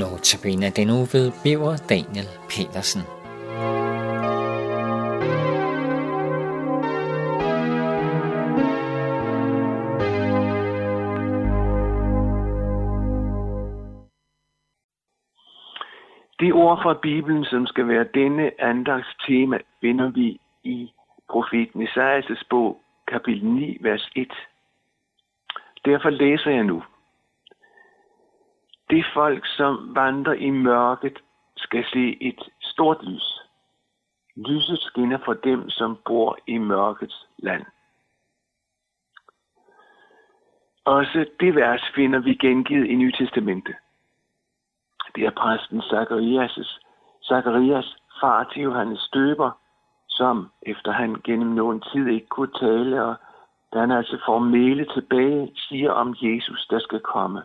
Notabene den uge ved Biver Daniel Petersen. De ord fra Bibelen, som skal være denne andags tema, finder vi i profeten Isaias' bog, kapitel 9, vers 1. Derfor læser jeg nu. Det folk, som vandrer i mørket, skal se et stort lys. Lyset skinner for dem, som bor i mørkets land. Også det vers finder vi gengivet i Nye Testamente. Det er præsten Zacharias, Zacharias far til Johannes Støber, som efter han gennem nogen tid ikke kunne tale, og da han altså får mele tilbage, siger om Jesus, der skal komme.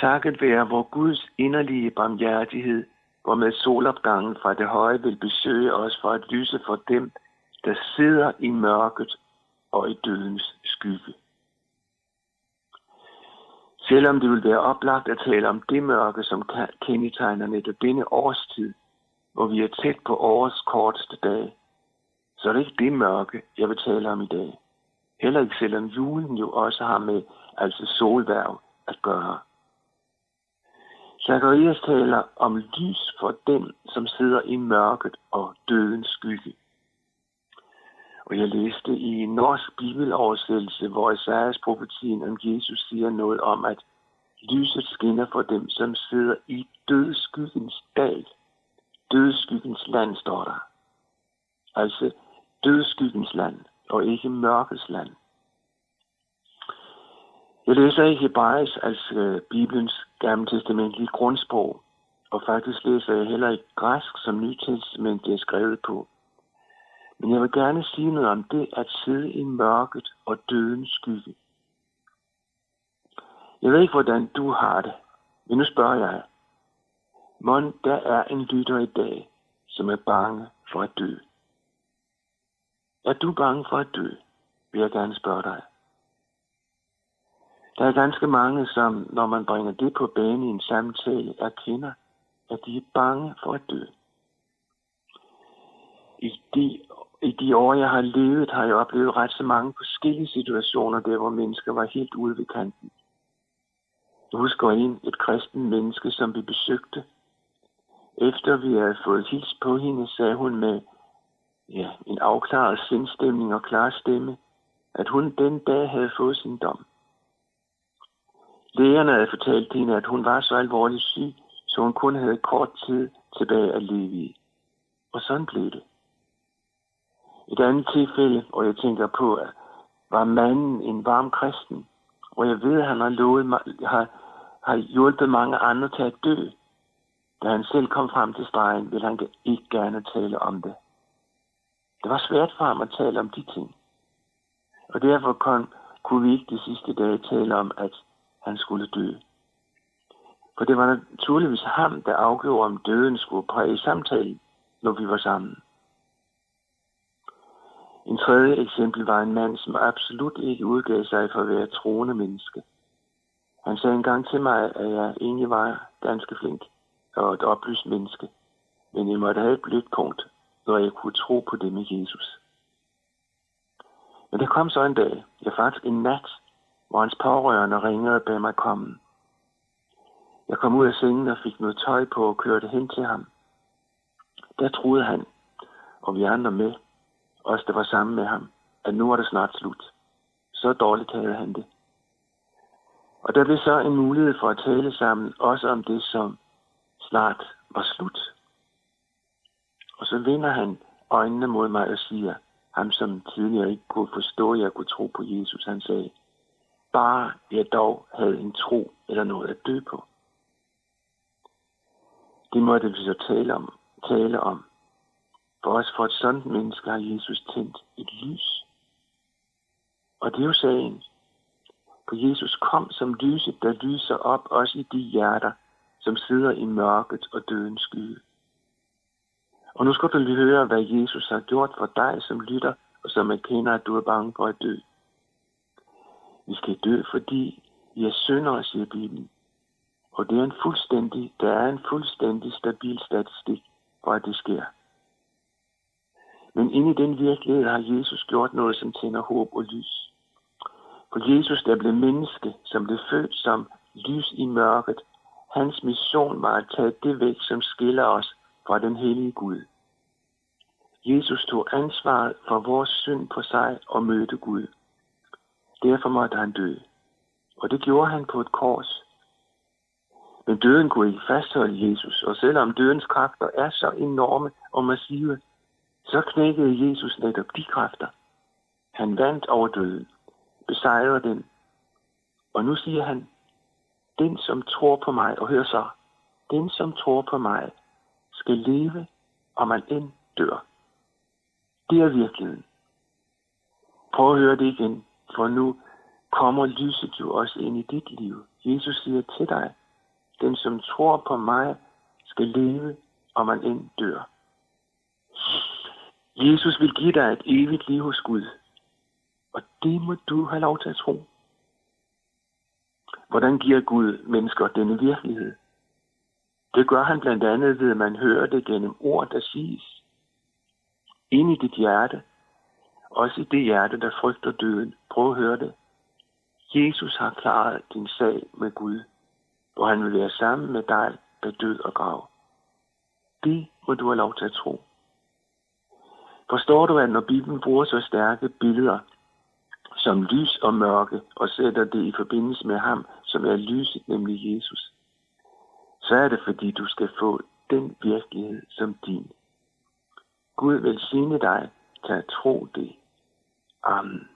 Takket være vor Guds inderlige barmhjertighed, hvor med solopgangen fra det høje vil besøge os for at lyse for dem, der sidder i mørket og i dødens skygge. Selvom det vil være oplagt at tale om det mørke, som kendetegner netop denne årstid, hvor vi er tæt på årets korteste dag, så er det ikke det mørke, jeg vil tale om i dag. Heller ikke selvom julen jo også har med altså solværv at gøre. Zacharias taler om lys for den, som sidder i mørket og dødens skygge. Og jeg læste i en norsk bibeloversættelse, hvor Isaias profetien om Jesus siger noget om, at lyset skinner for dem, som sidder i dødskyggens dal. Dødskyggens land står der. Altså dødskyggens land, og ikke mørkets land. Jeg læser i Hebraisk, altså øh, Bibelens gamle testamentlige grundsprog, og faktisk læser jeg heller ikke græsk, som Nytestamentet er skrevet på. Men jeg vil gerne sige noget om det at sidde i mørket og dødens skygge. Jeg ved ikke, hvordan du har det, men nu spørger jeg. Mon, der er en lytter i dag, som er bange for at dø. Er du bange for at dø, vil jeg gerne spørge dig. Der er ganske mange, som, når man bringer det på banen i en samtale, erkender, at de er bange for at dø. I de, I de år, jeg har levet, har jeg oplevet ret så mange forskellige situationer, der hvor mennesker var helt ude ved kanten. Jeg husker en, et kristen menneske, som vi besøgte. Efter vi havde fået hils på hende, sagde hun med ja, en afklaret sindstemning og klar stemme, at hun den dag havde fået sin dom. Lægerne havde fortalt hende, at hun var så alvorligt syg, så hun kun havde kort tid tilbage at leve i. Og sådan blev det. Et andet tilfælde, og jeg tænker på, at var manden en varm kristen, og jeg ved, at han har, lovet, har, har hjulpet mange andre til at dø. Da han selv kom frem til stregen, ville han ikke gerne tale om det. Det var svært for ham at tale om de ting. Og derfor kom, kunne vi ikke de sidste dage tale om, at han skulle dø. For det var naturligvis ham, der afgjorde, om døden skulle præge samtalen, når vi var sammen. En tredje eksempel var en mand, som absolut ikke udgav sig for at være troende menneske. Han sagde engang til mig, at jeg egentlig var ganske flink og et oplyst menneske, men jeg måtte have et blødt punkt, når jeg kunne tro på det med Jesus. Men der kom så en dag, ja faktisk en nat, hvor hans pårørende ringede og bad mig komme. Jeg kom ud af sengen og fik noget tøj på og kørte hen til ham. Der troede han, og vi andre med, os der var sammen med ham, at nu var det snart slut. Så dårligt havde han det. Og der blev så en mulighed for at tale sammen, også om det, som snart var slut. Og så vender han øjnene mod mig og siger, ham som tidligere ikke kunne forstå, at jeg kunne tro på Jesus, han sagde, bare jeg dog havde en tro eller noget at dø på. Det måtte vi så tale om. Tale om. For os for et sådan menneske har Jesus tændt et lys. Og det er jo sagen. For Jesus kom som lyset, der lyser op også i de hjerter, som sidder i mørket og dødens skygge. Og nu skal du lige høre, hvad Jesus har gjort for dig, som lytter, og som erkender, at du er bange for at dø. Vi skal dø, fordi vi er syndere, siger Bibelen. Og det er en fuldstændig, der er en fuldstændig stabil statistik for, at det sker. Men inde i den virkelighed har Jesus gjort noget, som tænder håb og lys. For Jesus, der blev menneske, som blev født som lys i mørket, hans mission var at tage det væk, som skiller os fra den hellige Gud. Jesus tog ansvaret for vores synd på sig og mødte Gud. Derfor måtte han dø. Og det gjorde han på et kors. Men døden kunne ikke fastholde Jesus, og selvom dødens kræfter er så enorme og massive, så knækkede Jesus netop de kræfter. Han vandt over døden, besejrede den. Og nu siger han, den som tror på mig, og hør så, den som tror på mig, skal leve, og man end dør. Det er virkeligheden. Prøv at høre det igen, for nu kommer lyset jo også ind i dit liv. Jesus siger til dig, den som tror på mig, skal leve, og man end dør. Jesus vil give dig et evigt liv hos Gud. Og det må du have lov til at tro. Hvordan giver Gud mennesker denne virkelighed? Det gør han blandt andet ved, at man hører det gennem ord, der siges. Ind i dit hjerte, også i det hjerte, der frygter døden. Prøv at høre det. Jesus har klaret din sag med Gud, og han vil være sammen med dig ved død og grav. Det må du have lov til at tro. Forstår du, at når Bibelen bruger så stærke billeder som lys og mørke, og sætter det i forbindelse med ham, som er lyset, nemlig Jesus, så er det fordi, du skal få den virkelighed som din. Gud velsigne dig til at tro det. um,